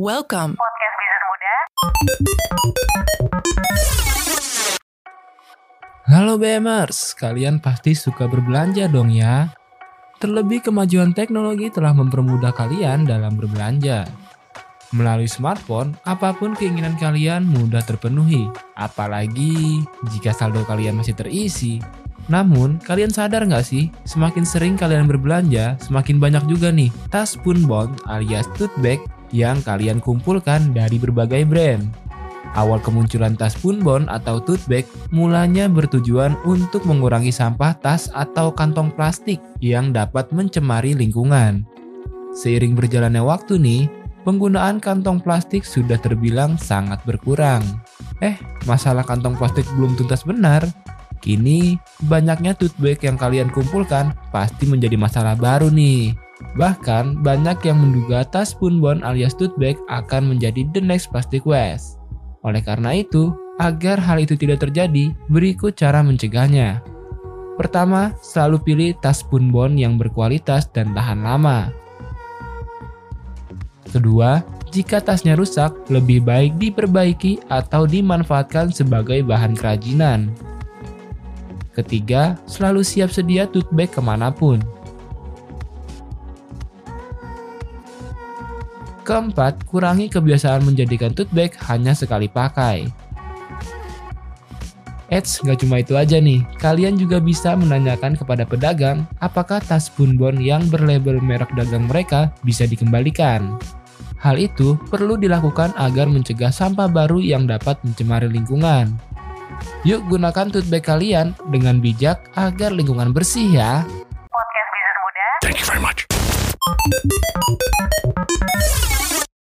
Welcome. Podcast Bisnis Muda. Halo BMers, kalian pasti suka berbelanja dong ya. Terlebih kemajuan teknologi telah mempermudah kalian dalam berbelanja. Melalui smartphone, apa pun keinginan kalian mudah terpenuhi, apalagi jika saldo kalian masih terisi. Namun, kalian sadar nggak sih, semakin sering kalian berbelanja, semakin banyak juga nih tas punbon alias tote bag yang kalian kumpulkan dari berbagai brand. Awal kemunculan tas punbon atau tote bag mulanya bertujuan untuk mengurangi sampah tas atau kantong plastik yang dapat mencemari lingkungan. Seiring berjalannya waktu nih, penggunaan kantong plastik sudah terbilang sangat berkurang. Eh, masalah kantong plastik belum tuntas benar. Kini, banyaknya tote bag yang kalian kumpulkan pasti menjadi masalah baru nih. Bahkan, banyak yang menduga tas punbon alias tote bag akan menjadi the next plastic waste. Oleh karena itu, agar hal itu tidak terjadi, berikut cara mencegahnya. Pertama, selalu pilih tas punbon yang berkualitas dan tahan lama. Kedua, jika tasnya rusak, lebih baik diperbaiki atau dimanfaatkan sebagai bahan kerajinan. Ketiga, selalu siap sedia tote bag ke mana pun. Keempat, kurangi kebiasaan menjadikan tote bag hanya sekali pakai. Eits, nggak cuma itu aja nih. Kalian juga bisa menanyakan kepada pedagang apakah tas punbon yang berlabel merek dagang mereka bisa dikembalikan. Hal itu perlu dilakukan agar mencegah sampah baru yang dapat mencemari lingkungan. Yuk gunakan tote bag kalian dengan bijak agar lingkungan bersih ya. Podcast Bisnis Muda.